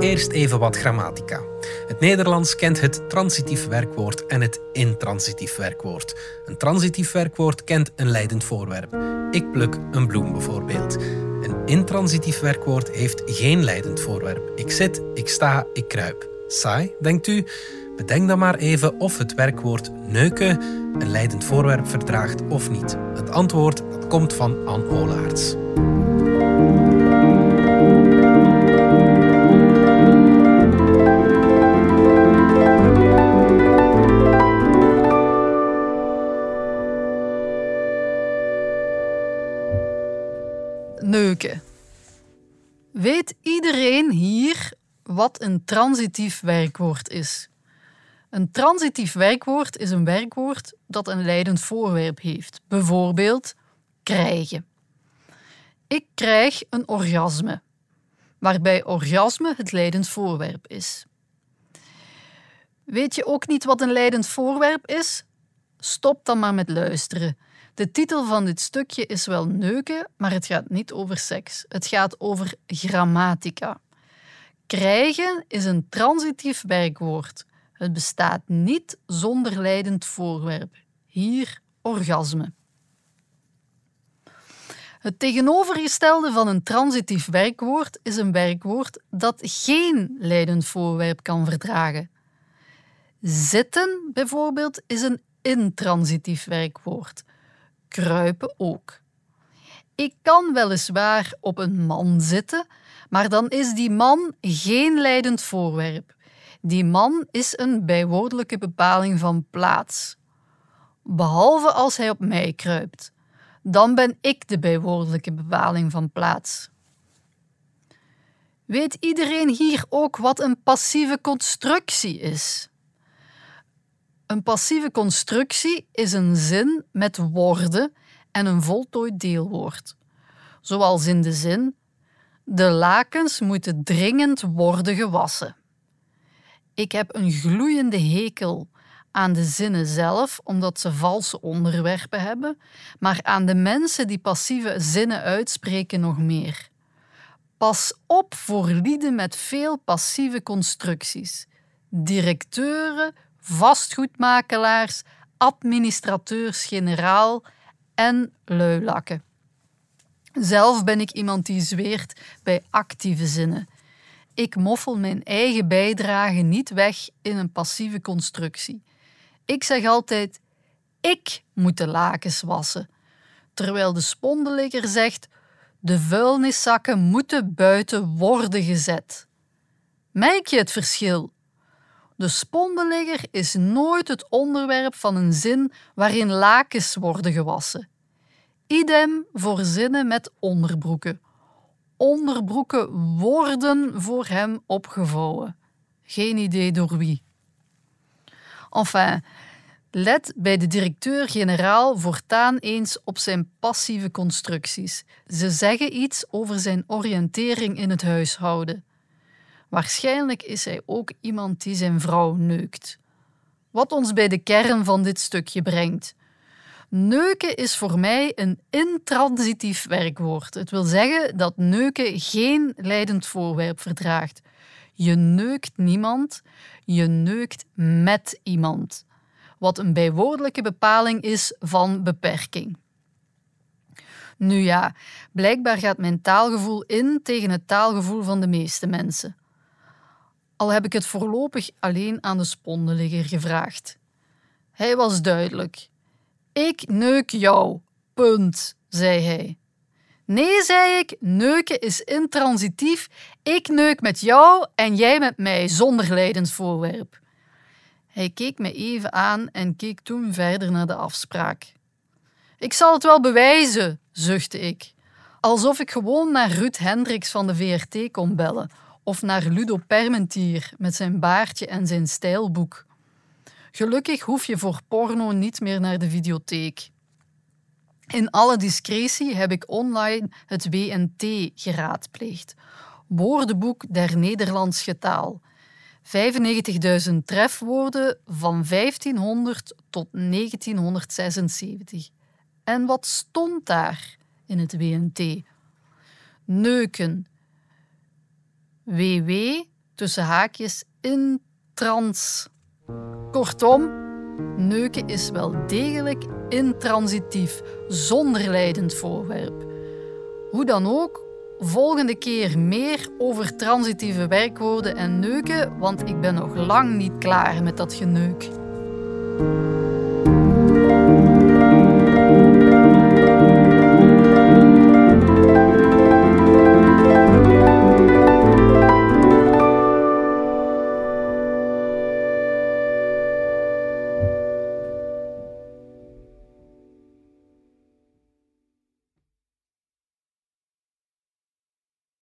Eerst even wat grammatica. Het Nederlands kent het transitief werkwoord en het intransitief werkwoord. Een transitief werkwoord kent een leidend voorwerp. Ik pluk een bloem bijvoorbeeld. Een intransitief werkwoord heeft geen leidend voorwerp. Ik zit, ik sta, ik kruip. Saai, denkt u? Bedenk dan maar even of het werkwoord neuken een leidend voorwerp verdraagt of niet. Het antwoord komt van Anne Olaerts. Neuken. Weet iedereen hier wat een transitief werkwoord is? Een transitief werkwoord is een werkwoord dat een leidend voorwerp heeft. Bijvoorbeeld krijgen. Ik krijg een orgasme, waarbij orgasme het leidend voorwerp is. Weet je ook niet wat een leidend voorwerp is? Stop dan maar met luisteren. De titel van dit stukje is wel neuken, maar het gaat niet over seks. Het gaat over grammatica. Krijgen is een transitief werkwoord. Het bestaat niet zonder leidend voorwerp. Hier orgasme. Het tegenovergestelde van een transitief werkwoord is een werkwoord dat geen leidend voorwerp kan verdragen. Zitten bijvoorbeeld is een intransitief werkwoord. Kruipen ook. Ik kan weliswaar op een man zitten, maar dan is die man geen leidend voorwerp. Die man is een bijwoordelijke bepaling van plaats. Behalve als hij op mij kruipt. Dan ben ik de bijwoordelijke bepaling van plaats. Weet iedereen hier ook wat een passieve constructie is? Een passieve constructie is een zin met woorden en een voltooid deelwoord. Zoals in de zin: De lakens moeten dringend worden gewassen. Ik heb een gloeiende hekel aan de zinnen zelf, omdat ze valse onderwerpen hebben, maar aan de mensen die passieve zinnen uitspreken nog meer. Pas op voor lieden met veel passieve constructies. Directeuren, vastgoedmakelaars, administrateurs-generaal en luilakken. Zelf ben ik iemand die zweert bij actieve zinnen. Ik moffel mijn eigen bijdrage niet weg in een passieve constructie. Ik zeg altijd: ik moet de lakens wassen, terwijl de spondeligger zegt: de vuilniszakken moeten buiten worden gezet. Merk je het verschil? De spondeligger is nooit het onderwerp van een zin waarin lakens worden gewassen. Idem voor zinnen met onderbroeken. Onderbroeken worden voor hem opgevouwen. Geen idee door wie. Enfin, let bij de directeur-generaal voortaan eens op zijn passieve constructies. Ze zeggen iets over zijn oriëntering in het huishouden. Waarschijnlijk is hij ook iemand die zijn vrouw neukt. Wat ons bij de kern van dit stukje brengt. Neuken is voor mij een intransitief werkwoord. Het wil zeggen dat neuken geen leidend voorwerp verdraagt. Je neukt niemand, je neukt met iemand. Wat een bijwoordelijke bepaling is van beperking. Nu ja, blijkbaar gaat mijn taalgevoel in tegen het taalgevoel van de meeste mensen. Al heb ik het voorlopig alleen aan de spondeligger gevraagd. Hij was duidelijk. Ik neuk jou. Punt, zei hij. Nee, zei ik, neuken is intransitief. Ik neuk met jou en jij met mij, zonder leidend voorwerp. Hij keek me even aan en keek toen verder naar de afspraak. Ik zal het wel bewijzen, zuchtte ik. Alsof ik gewoon naar Ruud Hendricks van de VRT kon bellen of naar Ludo Permentier met zijn baardje en zijn stijlboek. Gelukkig hoef je voor porno niet meer naar de videotheek. In alle discretie heb ik online het WNT geraadpleegd, Woordenboek der Nederlandse taal. 95.000 trefwoorden van 1500 tot 1976. En wat stond daar in het WNT? Neuken. WW tussen haakjes intrans. Kortom, neuken is wel degelijk intransitief, zonder leidend voorwerp. Hoe dan ook, volgende keer meer over transitieve werkwoorden en neuken, want ik ben nog lang niet klaar met dat geneuk.